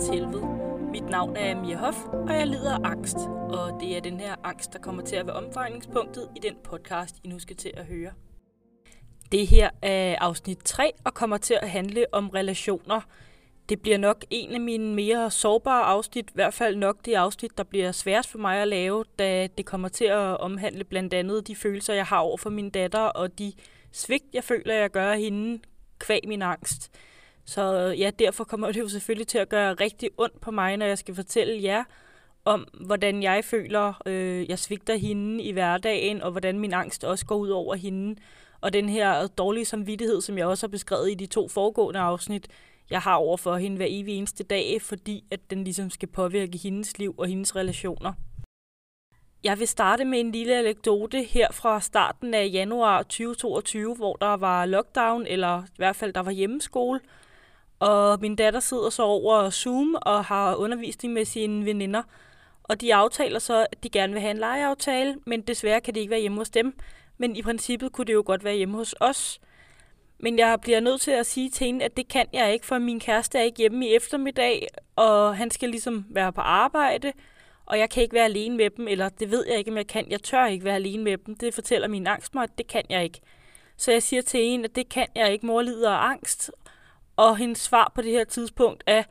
verdens helvede. Mit navn er Mia Hoff, og jeg lider af angst. Og det er den her angst, der kommer til at være omdrejningspunktet i den podcast, I nu skal til at høre. Det her er afsnit 3 og kommer til at handle om relationer. Det bliver nok en af mine mere sårbare afsnit, i hvert fald nok det afsnit, der bliver sværest for mig at lave, da det kommer til at omhandle blandt andet de følelser, jeg har over for min datter, og de svigt, jeg føler, jeg gør hende, kvæg min angst. Så øh, ja, derfor kommer det jo selvfølgelig til at gøre rigtig ondt på mig, når jeg skal fortælle jer om, hvordan jeg føler, øh, jeg svigter hende i hverdagen, og hvordan min angst også går ud over hende. Og den her dårlige samvittighed, som jeg også har beskrevet i de to foregående afsnit, jeg har over for hende hver evig eneste dag, fordi at den ligesom skal påvirke hendes liv og hendes relationer. Jeg vil starte med en lille anekdote her fra starten af januar 2022, hvor der var lockdown, eller i hvert fald der var hjemmeskole. Og min datter sidder så over Zoom og har undervisning med sine veninder. Og de aftaler så, at de gerne vil have en legeaftale, men desværre kan det ikke være hjemme hos dem. Men i princippet kunne det jo godt være hjemme hos os. Men jeg bliver nødt til at sige til hende, at det kan jeg ikke, for min kæreste er ikke hjemme i eftermiddag, og han skal ligesom være på arbejde, og jeg kan ikke være alene med dem, eller det ved jeg ikke, om jeg kan. Jeg tør ikke være alene med dem. Det fortæller min angst mig, at det kan jeg ikke. Så jeg siger til hende, at det kan jeg ikke. Mor lider af angst. Og hendes svar på det her tidspunkt er,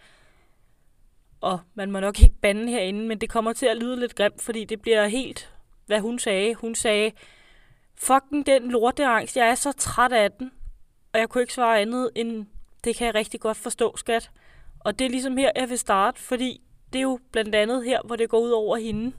og man må nok ikke bande herinde, men det kommer til at lyde lidt grimt, fordi det bliver helt, hvad hun sagde. Hun sagde, fucking den lorteangst, jeg er så træt af den. Og jeg kunne ikke svare andet end, det kan jeg rigtig godt forstå, skat. Og det er ligesom her, jeg vil starte, fordi det er jo blandt andet her, hvor det går ud over hende.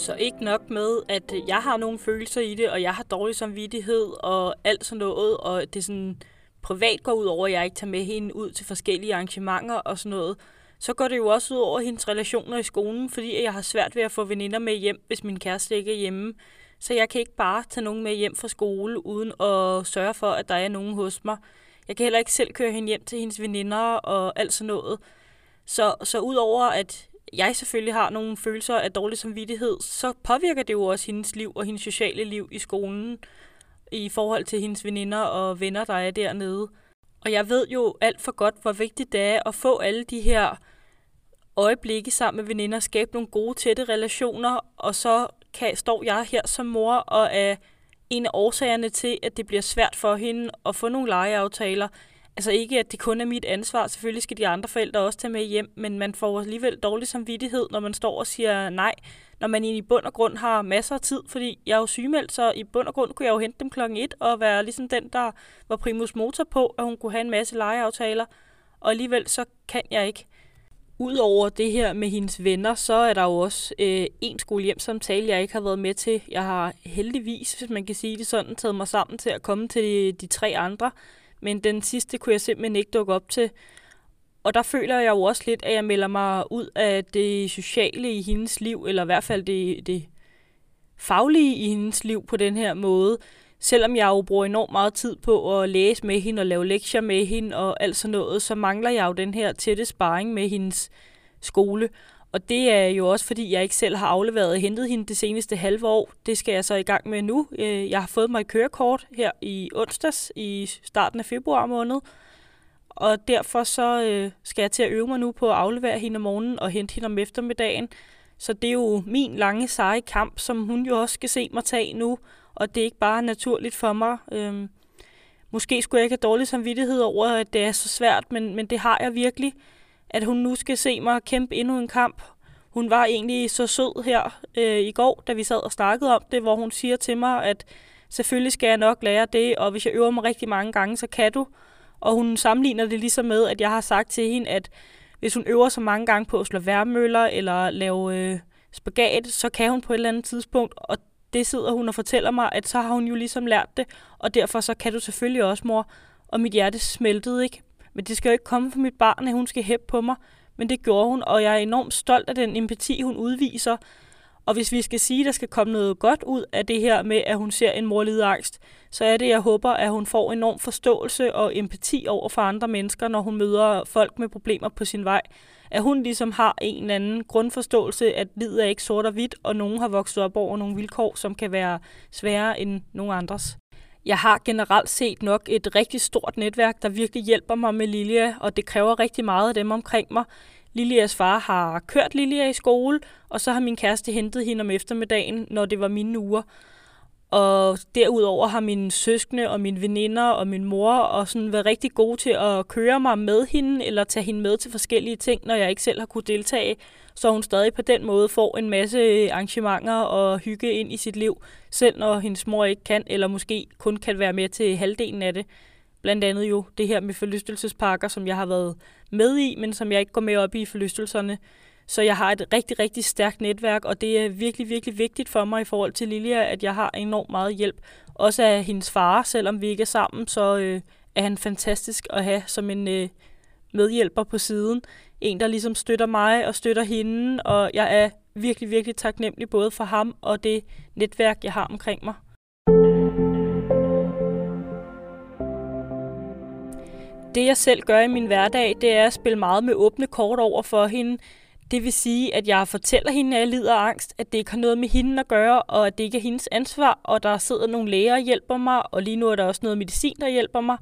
Så ikke nok med, at jeg har nogle følelser i det, og jeg har dårlig samvittighed og alt sådan noget, og det sådan privat går ud over, at jeg ikke tager med hende ud til forskellige arrangementer og sådan noget. Så går det jo også ud over hendes relationer i skolen, fordi jeg har svært ved at få veninder med hjem, hvis min kæreste ikke er hjemme. Så jeg kan ikke bare tage nogen med hjem fra skole, uden at sørge for, at der er nogen hos mig. Jeg kan heller ikke selv køre hende hjem til hendes veninder og alt sådan noget. Så, så udover at jeg selvfølgelig har nogle følelser af dårlig samvittighed, så påvirker det jo også hendes liv og hendes sociale liv i skolen i forhold til hendes veninder og venner, der er dernede. Og jeg ved jo alt for godt, hvor vigtigt det er at få alle de her øjeblikke sammen med veninder, skabe nogle gode, tætte relationer, og så kan, står jeg her som mor og er en af årsagerne til, at det bliver svært for hende at få nogle legeaftaler. Altså ikke, at det kun er mit ansvar. Selvfølgelig skal de andre forældre også tage med hjem, men man får alligevel dårlig samvittighed, når man står og siger nej, når man i bund og grund har masser af tid, fordi jeg er jo sygemeldt, så i bund og grund kunne jeg jo hente dem klokken et og være ligesom den, der var primus motor på, at hun kunne have en masse legeaftaler, og alligevel så kan jeg ikke. Udover det her med hendes venner, så er der jo også øh, en skolehjemsamtale, jeg ikke har været med til. Jeg har heldigvis, hvis man kan sige det sådan, taget mig sammen til at komme til de, de tre andre. Men den sidste kunne jeg simpelthen ikke dukke op til. Og der føler jeg jo også lidt, at jeg melder mig ud af det sociale i hendes liv, eller i hvert fald det, det faglige i hendes liv på den her måde selvom jeg jo bruger enormt meget tid på at læse med hende og lave lektier med hende og alt sådan noget, så mangler jeg jo den her tætte sparring med hendes skole. Og det er jo også, fordi jeg ikke selv har afleveret og hentet hende det seneste halve år. Det skal jeg så i gang med nu. Øh, jeg har fået mig et kørekort her i onsdags i starten af februar måned. Og derfor så øh, skal jeg til at øve mig nu på at aflevere hende om morgenen og hente hende om eftermiddagen. Så det er jo min lange seje kamp, som hun jo også skal se mig tage nu og det er ikke bare naturligt for mig. Øhm, måske skulle jeg ikke have dårlig samvittighed over, at det er så svært, men, men det har jeg virkelig. At hun nu skal se mig kæmpe endnu en kamp. Hun var egentlig så sød her øh, i går, da vi sad og snakkede om det, hvor hun siger til mig, at selvfølgelig skal jeg nok lære det, og hvis jeg øver mig rigtig mange gange, så kan du. Og hun sammenligner det ligesom med, at jeg har sagt til hende, at hvis hun øver så mange gange på at slå værmøller eller lave øh, spagat, så kan hun på et eller andet tidspunkt, og det sidder hun og fortæller mig, at så har hun jo ligesom lært det, og derfor så kan du selvfølgelig også, mor. Og mit hjerte smeltede ikke. Men det skal jo ikke komme fra mit barn, at hun skal hæppe på mig. Men det gjorde hun, og jeg er enormt stolt af den empati, hun udviser. Og hvis vi skal sige, at der skal komme noget godt ud af det her med, at hun ser en mor lide angst, så er det, jeg håber, at hun får enorm forståelse og empati over for andre mennesker, når hun møder folk med problemer på sin vej at hun ligesom har en eller anden grundforståelse, at livet er ikke sort og hvidt, og nogen har vokset op over nogle vilkår, som kan være sværere end nogen andres. Jeg har generelt set nok et rigtig stort netværk, der virkelig hjælper mig med Lilia, og det kræver rigtig meget af dem omkring mig. Lilias far har kørt Lilia i skole, og så har min kæreste hentet hende om eftermiddagen, når det var mine uger. Og derudover har mine søskende og mine veninder og min mor og sådan været rigtig gode til at køre mig med hende, eller tage hende med til forskellige ting, når jeg ikke selv har kunne deltage. Så hun stadig på den måde får en masse arrangementer og hygge ind i sit liv, selv når hendes mor ikke kan, eller måske kun kan være med til halvdelen af det. Blandt andet jo det her med forlystelsesparker, som jeg har været med i, men som jeg ikke går med op i forlystelserne. Så jeg har et rigtig, rigtig stærkt netværk, og det er virkelig, virkelig vigtigt for mig i forhold til Lilia, at jeg har enormt meget hjælp. Også af hendes far, selvom vi ikke er sammen, så øh, er han fantastisk at have som en øh, medhjælper på siden. En, der ligesom støtter mig og støtter hende, og jeg er virkelig, virkelig taknemmelig både for ham og det netværk, jeg har omkring mig. Det jeg selv gør i min hverdag, det er at spille meget med åbne kort over for hende. Det vil sige, at jeg fortæller hende, at jeg lider af angst, at det ikke har noget med hende at gøre, og at det ikke er hendes ansvar, og der sidder nogle læger og hjælper mig, og lige nu er der også noget medicin, der hjælper mig.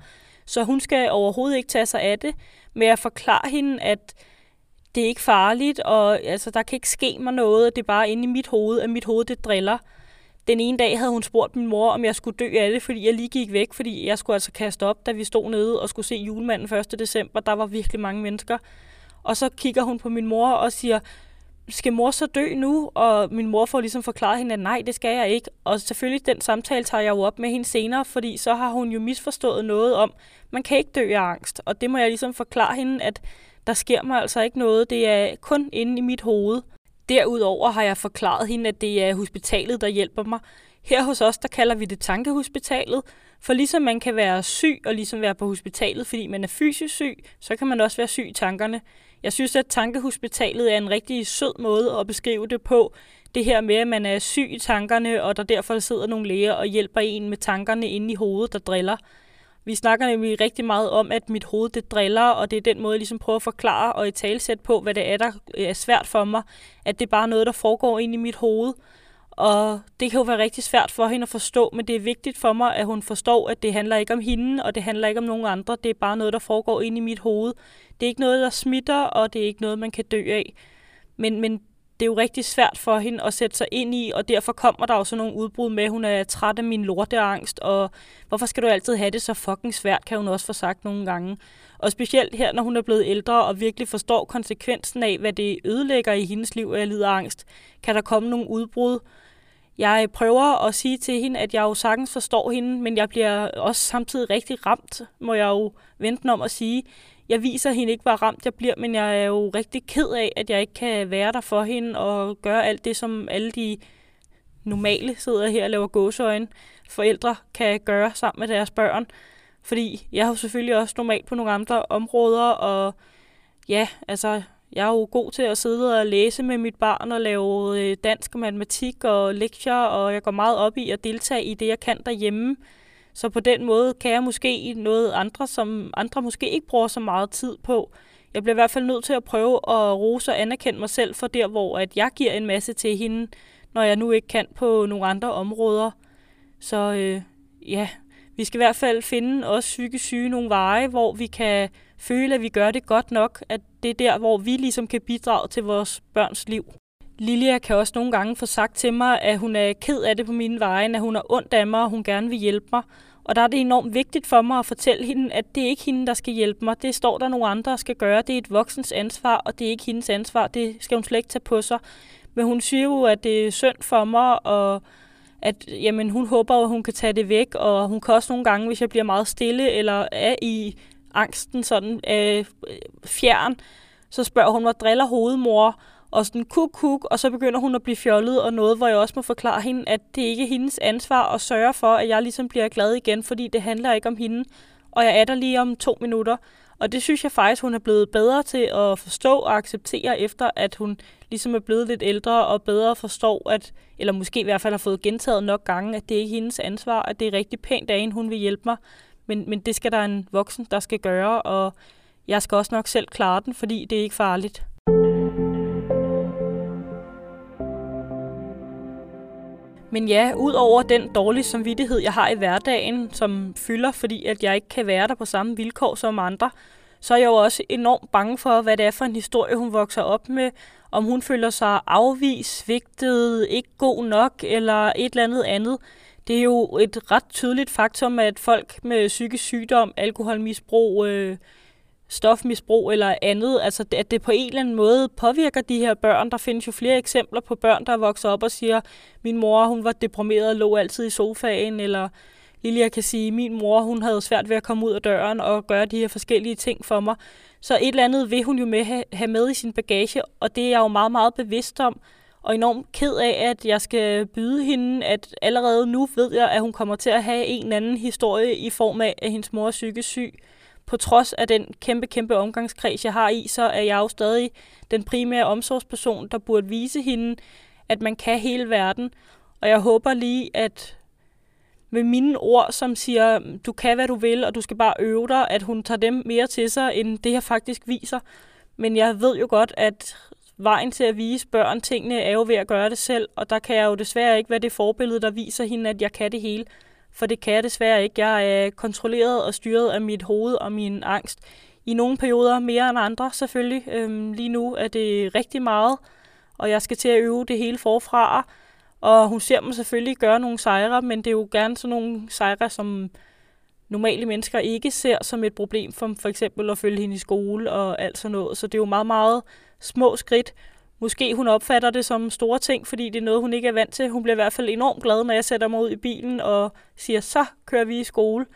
Så hun skal overhovedet ikke tage sig af det, men jeg forklarer hende, at det er ikke farligt, og altså, der kan ikke ske mig noget, det er bare inde i mit hoved, at mit hoved det driller. Den ene dag havde hun spurgt min mor, om jeg skulle dø af det, fordi jeg lige gik væk, fordi jeg skulle altså kaste op, da vi stod nede og skulle se julemanden 1. december. Der var virkelig mange mennesker. Og så kigger hun på min mor og siger, skal mor så dø nu? Og min mor får ligesom forklaret hende, at nej, det skal jeg ikke. Og selvfølgelig den samtale tager jeg jo op med hende senere, fordi så har hun jo misforstået noget om, man kan ikke dø af angst. Og det må jeg ligesom forklare hende, at der sker mig altså ikke noget. Det er kun inde i mit hoved. Derudover har jeg forklaret hende, at det er hospitalet, der hjælper mig. Her hos os, der kalder vi det tankehospitalet, for ligesom man kan være syg og ligesom være på hospitalet, fordi man er fysisk syg, så kan man også være syg i tankerne. Jeg synes, at tankehospitalet er en rigtig sød måde at beskrive det på. Det her med, at man er syg i tankerne, og der derfor sidder nogle læger og hjælper en med tankerne inde i hovedet, der driller. Vi snakker nemlig rigtig meget om, at mit hoved det driller, og det er den måde, jeg ligesom prøver at forklare og i talsæt på, hvad det er, der er svært for mig. At det er bare noget, der foregår inde i mit hoved. Og det kan jo være rigtig svært for hende at forstå, men det er vigtigt for mig, at hun forstår, at det handler ikke om hende, og det handler ikke om nogen andre. Det er bare noget, der foregår ind i mit hoved. Det er ikke noget, der smitter, og det er ikke noget, man kan dø af. Men, men det er jo rigtig svært for hende at sætte sig ind i, og derfor kommer der jo sådan nogle udbrud med, at hun er træt af min lorteangst, og hvorfor skal du altid have det så fucking svært, kan hun også få sagt nogle gange. Og specielt her, når hun er blevet ældre og virkelig forstår konsekvensen af, hvad det ødelægger i hendes liv, at jeg lider angst, kan der komme nogle udbrud. Jeg prøver at sige til hende, at jeg jo sagtens forstår hende, men jeg bliver også samtidig rigtig ramt, må jeg jo vente om at sige jeg viser hende ikke, hvor ramt jeg bliver, men jeg er jo rigtig ked af, at jeg ikke kan være der for hende og gøre alt det, som alle de normale sidder her og laver gåseøjne. Forældre kan gøre sammen med deres børn. Fordi jeg har jo selvfølgelig også normalt på nogle andre områder, og ja, altså, jeg er jo god til at sidde og læse med mit barn og lave øh, dansk og matematik og lektier, og jeg går meget op i at deltage i det, jeg kan derhjemme. Så på den måde kan jeg måske noget andre, som andre måske ikke bruger så meget tid på. Jeg bliver i hvert fald nødt til at prøve at rose og anerkende mig selv for der, hvor at jeg giver en masse til hende, når jeg nu ikke kan på nogle andre områder. Så øh, ja, vi skal i hvert fald finde os psykisk syge nogle veje, hvor vi kan føle, at vi gør det godt nok, at det er der, hvor vi ligesom kan bidrage til vores børns liv. Lilia kan også nogle gange få sagt til mig, at hun er ked af det på mine veje, at hun er ondt af mig, og hun gerne vil hjælpe mig. Og der er det enormt vigtigt for mig at fortælle hende, at det er ikke hende, der skal hjælpe mig. Det står der nogle andre, der skal gøre. Det er et voksens ansvar, og det er ikke hendes ansvar. Det skal hun slet ikke tage på sig. Men hun siger jo, at det er synd for mig, og at jamen, hun håber, at hun kan tage det væk. Og hun kan også nogle gange, hvis jeg bliver meget stille, eller er i angsten sådan øh, fjern, så spørger hun mig, driller hovedmor? og sådan kuk kuk, og så begynder hun at blive fjollet, og noget, hvor jeg også må forklare hende, at det ikke er hendes ansvar at sørge for, at jeg ligesom bliver glad igen, fordi det handler ikke om hende, og jeg er der lige om to minutter. Og det synes jeg faktisk, hun er blevet bedre til at forstå og acceptere, efter at hun ligesom er blevet lidt ældre og bedre forstår, at, eller måske i hvert fald har fået gentaget nok gange, at det ikke er hendes ansvar, at det er rigtig pænt af hende, hun vil hjælpe mig. Men, men det skal der en voksen, der skal gøre, og jeg skal også nok selv klare den, fordi det er ikke farligt. Men ja, ud over den dårlige samvittighed, jeg har i hverdagen, som fylder, fordi at jeg ikke kan være der på samme vilkår som andre, så er jeg jo også enormt bange for, hvad det er for en historie, hun vokser op med. Om hun føler sig afvist, svigtet, ikke god nok eller et eller andet andet. Det er jo et ret tydeligt faktum, at folk med psykisk sygdom, alkoholmisbrug, øh, stofmisbrug eller andet, altså at det på en eller anden måde påvirker de her børn. Der findes jo flere eksempler på børn, der vokser op og siger, min mor hun var deprimeret og lå altid i sofaen, eller Lilia kan sige, min mor hun havde svært ved at komme ud af døren og gøre de her forskellige ting for mig. Så et eller andet vil hun jo med have med i sin bagage, og det er jeg jo meget, meget bevidst om, og enormt ked af, at jeg skal byde hende, at allerede nu ved jeg, at hun kommer til at have en eller anden historie i form af, at hendes mor er psykisk syg på trods af den kæmpe, kæmpe omgangskreds, jeg har i, så er jeg jo stadig den primære omsorgsperson, der burde vise hende, at man kan hele verden. Og jeg håber lige, at med mine ord, som siger, du kan, hvad du vil, og du skal bare øve dig, at hun tager dem mere til sig, end det her faktisk viser. Men jeg ved jo godt, at vejen til at vise børn tingene er jo ved at gøre det selv, og der kan jeg jo desværre ikke være det forbillede, der viser hende, at jeg kan det hele for det kan jeg desværre ikke. Jeg er kontrolleret og styret af mit hoved og min angst. I nogle perioder mere end andre selvfølgelig. Øhm, lige nu er det rigtig meget, og jeg skal til at øve det hele forfra. Og hun ser mig selvfølgelig gøre nogle sejre, men det er jo gerne sådan nogle sejre, som normale mennesker ikke ser som et problem, for for eksempel at følge hende i skole og alt sådan noget. Så det er jo meget, meget små skridt, Måske hun opfatter det som store ting, fordi det er noget, hun ikke er vant til. Hun bliver i hvert fald enormt glad, når jeg sætter mig ud i bilen og siger, så kører vi i skole.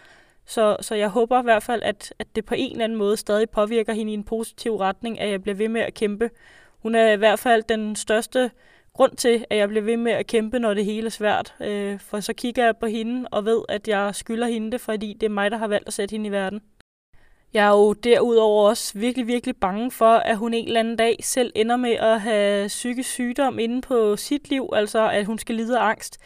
Så, så jeg håber i hvert fald, at, at det på en eller anden måde stadig påvirker hende i en positiv retning, at jeg bliver ved med at kæmpe. Hun er i hvert fald den største grund til, at jeg bliver ved med at kæmpe, når det hele er svært. Øh, for så kigger jeg på hende og ved, at jeg skylder hende det, fordi det er mig, der har valgt at sætte hende i verden. Jeg er jo derudover også virkelig, virkelig bange for, at hun en eller anden dag selv ender med at have psykisk sygdom inde på sit liv, altså at hun skal lide af angst.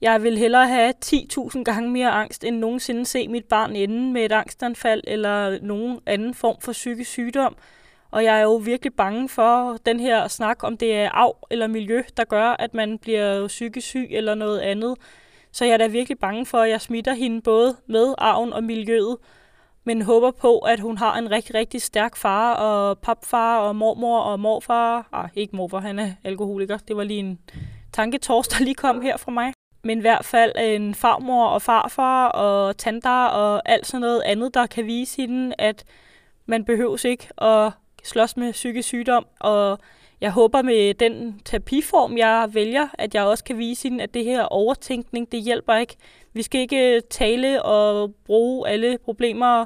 Jeg vil hellere have 10.000 gange mere angst, end nogensinde se mit barn ende med et angstanfald eller nogen anden form for psykisk sygdom. Og jeg er jo virkelig bange for den her snak, om det er arv eller miljø, der gør, at man bliver psykisk syg eller noget andet. Så jeg er da virkelig bange for, at jeg smitter hende både med arven og miljøet men håber på, at hun har en rigtig, rigtig stærk far og papfar og mormor og morfar. Ah, ikke morfar, han er alkoholiker. Det var lige en tanketors, der lige kom her fra mig. Men i hvert fald en farmor og farfar og tanter og alt sådan noget andet, der kan vise hende, at man behøves ikke at slås med psykisk sygdom. Og jeg håber med den terapiform, jeg vælger, at jeg også kan vise hende, at det her overtænkning, det hjælper ikke. Vi skal ikke øh, tale og bruge alle problemer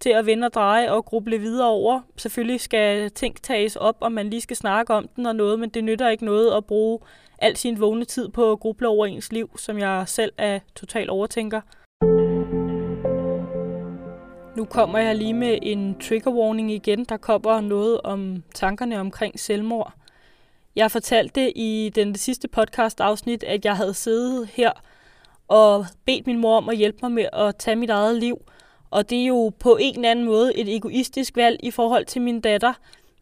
til at vende og dreje og gruble videre over. Selvfølgelig skal ting tages op, og man lige skal snakke om den og noget, men det nytter ikke noget at bruge al sin vågne tid på at gruble over ens liv, som jeg selv er total overtænker. Nu kommer jeg lige med en trigger warning igen. Der kommer noget om tankerne omkring selvmord. Jeg fortalte i den sidste podcast afsnit, at jeg havde siddet her og bedt min mor om at hjælpe mig med at tage mit eget liv. Og det er jo på en eller anden måde et egoistisk valg i forhold til min datter.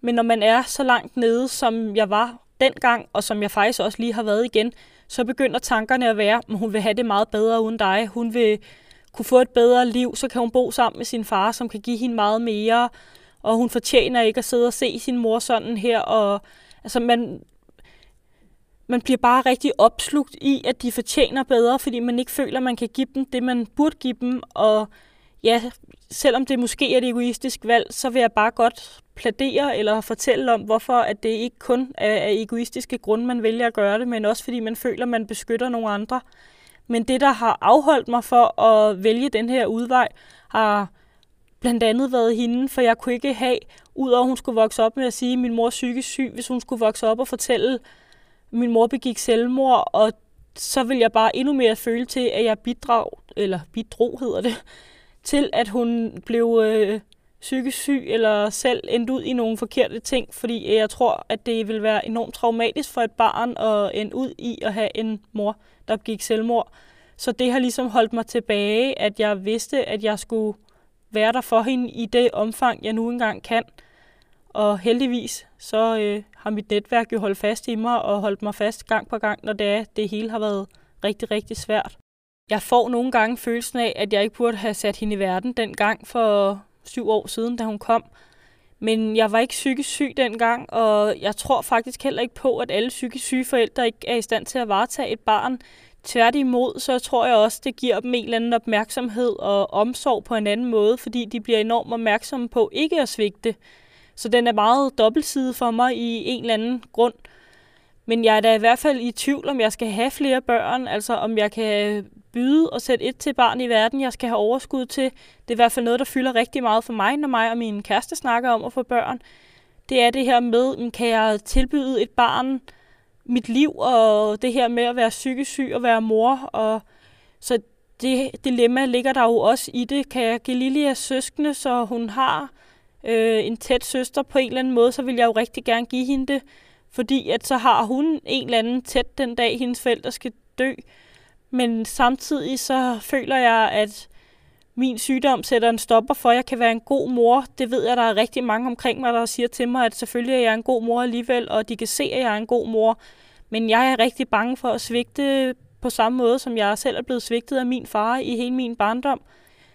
Men når man er så langt nede, som jeg var dengang, og som jeg faktisk også lige har været igen, så begynder tankerne at være, at hun vil have det meget bedre uden dig. Hun vil kunne få et bedre liv, så kan hun bo sammen med sin far, som kan give hende meget mere. Og hun fortjener ikke at sidde og se sin mor sådan her. Og, altså, man, man bliver bare rigtig opslugt i, at de fortjener bedre, fordi man ikke føler, at man kan give dem det, man burde give dem. Og ja, selvom det måske er et egoistisk valg, så vil jeg bare godt pladere eller fortælle om, hvorfor at det ikke kun er af egoistiske grunde, man vælger at gøre det, men også fordi man føler, at man beskytter nogle andre. Men det, der har afholdt mig for at vælge den her udvej, har blandt andet været hende, for jeg kunne ikke have, udover at hun skulle vokse op med at sige, at min mor er psykisk syg, hvis hun skulle vokse op og fortælle, min mor begik selvmord, og så vil jeg bare endnu mere føle til, at jeg bidrag, eller bidrog hedder det, til at hun blev øh, psykisk syg, eller selv endte ud i nogle forkerte ting, fordi jeg tror, at det vil være enormt traumatisk for et barn at ende ud i at have en mor, der gik selvmord. Så det har ligesom holdt mig tilbage, at jeg vidste, at jeg skulle være der for hende i det omfang, jeg nu engang kan. Og heldigvis, så øh, har mit netværk jo holdt fast i mig og holdt mig fast gang på gang, når det, er, det hele har været rigtig, rigtig svært. Jeg får nogle gange følelsen af, at jeg ikke burde have sat hende i verden den gang for syv år siden, da hun kom. Men jeg var ikke psykisk syg dengang, og jeg tror faktisk heller ikke på, at alle psykisk syge forældre ikke er i stand til at varetage et barn. Tværtimod, så tror jeg også, det giver dem en eller anden opmærksomhed og omsorg på en anden måde, fordi de bliver enormt opmærksomme på ikke at svigte. Så den er meget dobbeltsidig for mig i en eller anden grund. Men jeg er da i hvert fald i tvivl, om jeg skal have flere børn, altså om jeg kan byde og sætte et til barn i verden, jeg skal have overskud til. Det er i hvert fald noget, der fylder rigtig meget for mig, når mig og min kæreste snakker om at få børn. Det er det her med, kan jeg tilbyde et barn mit liv, og det her med at være psykisk syg og være mor. Og så det dilemma ligger der jo også i det. Kan jeg give Lilia søskende, så hun har øh, en tæt søster på en eller anden måde, så vil jeg jo rigtig gerne give hende det. Fordi at så har hun en eller anden tæt den dag, hendes forældre skal dø. Men samtidig så føler jeg, at min sygdom sætter en stopper for, at jeg kan være en god mor. Det ved jeg, der er rigtig mange omkring mig, der siger til mig, at selvfølgelig er jeg en god mor alligevel, og de kan se, at jeg er en god mor. Men jeg er rigtig bange for at svigte på samme måde, som jeg selv er blevet svigtet af min far i hele min barndom.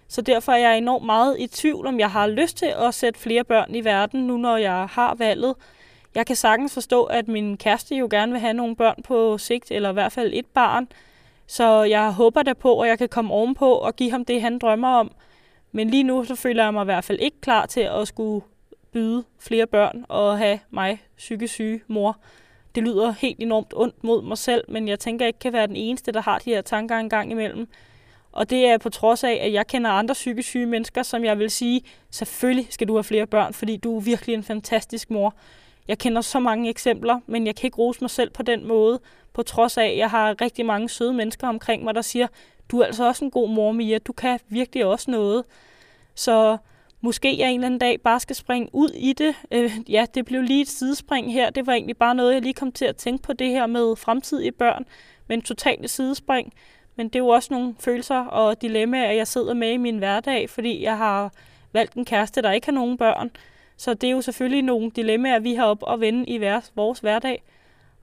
Så derfor er jeg enormt meget i tvivl, om jeg har lyst til at sætte flere børn i verden, nu når jeg har valget. Jeg kan sagtens forstå, at min kæreste jo gerne vil have nogle børn på sigt, eller i hvert fald et barn. Så jeg håber da på, at jeg kan komme ovenpå og give ham det, han drømmer om. Men lige nu så føler jeg mig i hvert fald ikke klar til at skulle byde flere børn og have mig psykisk syge mor. Det lyder helt enormt ondt mod mig selv, men jeg tænker, jeg ikke kan være den eneste, der har de her tanker en gang imellem. Og det er på trods af, at jeg kender andre psykisk syge mennesker, som jeg vil sige, selvfølgelig skal du have flere børn, fordi du er virkelig en fantastisk mor. Jeg kender så mange eksempler, men jeg kan ikke rose mig selv på den måde, på trods af, at jeg har rigtig mange søde mennesker omkring mig, der siger, du er altså også en god mor, Mia, du kan virkelig også noget. Så måske jeg en eller anden dag bare skal springe ud i det. Øh, ja, det blev lige et sidespring her. Det var egentlig bare noget, jeg lige kom til at tænke på det her med fremtidige børn, men totalt sidespring. Men det er jo også nogle følelser og dilemmaer, jeg sidder med i min hverdag, fordi jeg har valgt en kæreste, der ikke har nogen børn. Så det er jo selvfølgelig nogle dilemmaer, vi har op og vende i vores hverdag.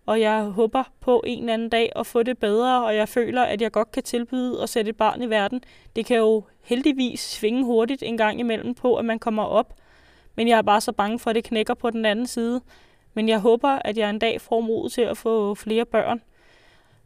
Og jeg håber på en eller anden dag at få det bedre, og jeg føler, at jeg godt kan tilbyde at sætte et barn i verden. Det kan jo heldigvis svinge hurtigt en gang imellem på, at man kommer op. Men jeg er bare så bange for, at det knækker på den anden side. Men jeg håber, at jeg en dag får mod til at få flere børn.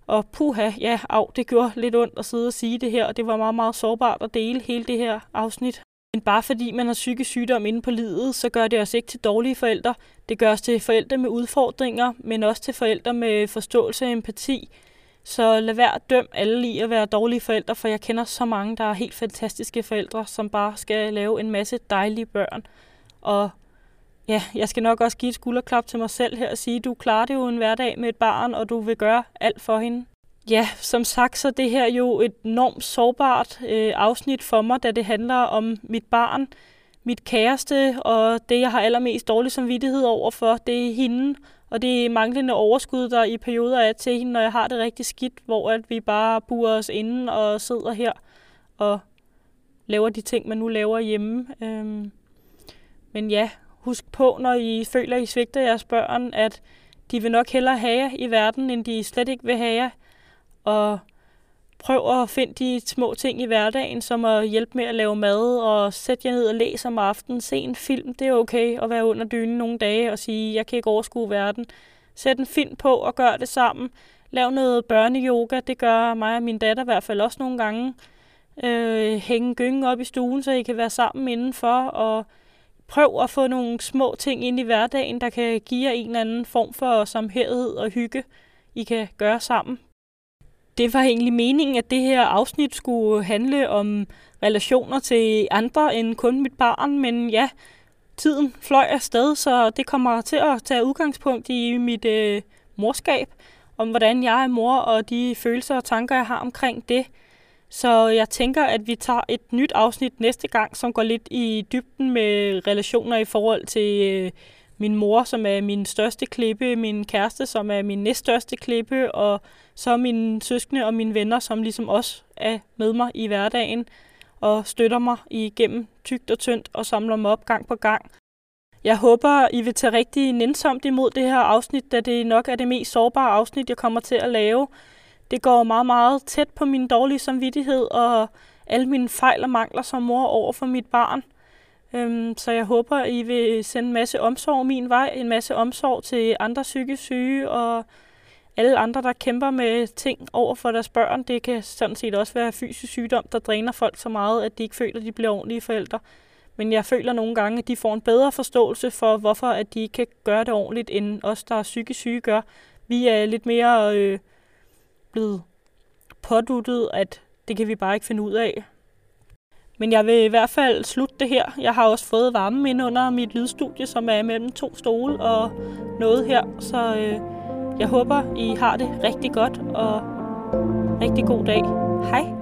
Og puha, ja, af, det gjorde lidt ondt at sidde og sige det her, og det var meget, meget sårbart at dele hele det her afsnit. Men bare fordi man har psykisk sygdom inde på livet, så gør det os ikke til dårlige forældre. Det gør os til forældre med udfordringer, men også til forældre med forståelse og empati. Så lad være at dømme alle i at være dårlige forældre, for jeg kender så mange, der er helt fantastiske forældre, som bare skal lave en masse dejlige børn. Og ja, jeg skal nok også give et skulderklap til mig selv her og sige, du klarer det jo en hverdag med et barn, og du vil gøre alt for hende. Ja, som sagt, så det her jo et enormt sårbart øh, afsnit for mig, da det handler om mit barn, mit kæreste, og det, jeg har allermest dårlig samvittighed over for, det er hende, og det er manglende overskud, der i perioder er til hende, når jeg har det rigtig skidt, hvor at vi bare burer os inden og sidder her og laver de ting, man nu laver hjemme. Øhm, men ja, husk på, når I føler, at I svigter jeres børn, at de vil nok hellere have jer i verden, end de slet ikke vil have jer og prøv at finde de små ting i hverdagen, som at hjælpe med at lave mad, og sætte jer ned og læse om aftenen, se en film. Det er okay at være under dynen nogle dage og sige, jeg kan ikke overskue verden. Sæt en film på og gør det sammen. Lav noget børneyoga, det gør mig og min datter i hvert fald også nogle gange. Øh, hænge gyngen op i stuen, så I kan være sammen indenfor, og prøv at få nogle små ting ind i hverdagen, der kan give jer en eller anden form for samhørighed og hygge, I kan gøre sammen det var egentlig meningen, at det her afsnit skulle handle om relationer til andre end kun mit barn, men ja, tiden fløj afsted, så det kommer til at tage udgangspunkt i mit øh, morskab, om hvordan jeg er mor og de følelser og tanker, jeg har omkring det. Så jeg tænker, at vi tager et nyt afsnit næste gang, som går lidt i dybden med relationer i forhold til øh, min mor, som er min største klippe, min kæreste, som er min næststørste klippe, og så mine søskende og mine venner, som ligesom også er med mig i hverdagen og støtter mig igennem tygt og tyndt og samler mig op gang på gang. Jeg håber, I vil tage rigtig nænsomt imod det her afsnit, da det nok er det mest sårbare afsnit, jeg kommer til at lave. Det går meget, meget tæt på min dårlige samvittighed og alle mine fejl og mangler som mor over for mit barn. Øhm, så jeg håber, I vil sende en masse omsorg min vej, en masse omsorg til andre psykisk syge og alle andre, der kæmper med ting over for deres børn. Det kan sådan set også være fysisk sygdom, der dræner folk så meget, at de ikke føler, at de bliver ordentlige forældre. Men jeg føler nogle gange, at de får en bedre forståelse for, hvorfor at de ikke kan gøre det ordentligt, end os, der er psykisk syge, gør. Vi er lidt mere øh, blevet påduttet, at det kan vi bare ikke finde ud af. Men jeg vil i hvert fald slutte det her. Jeg har også fået varme ind under mit lydstudie, som er mellem to stole og noget her. Så øh, jeg håber, I har det rigtig godt og rigtig god dag. Hej!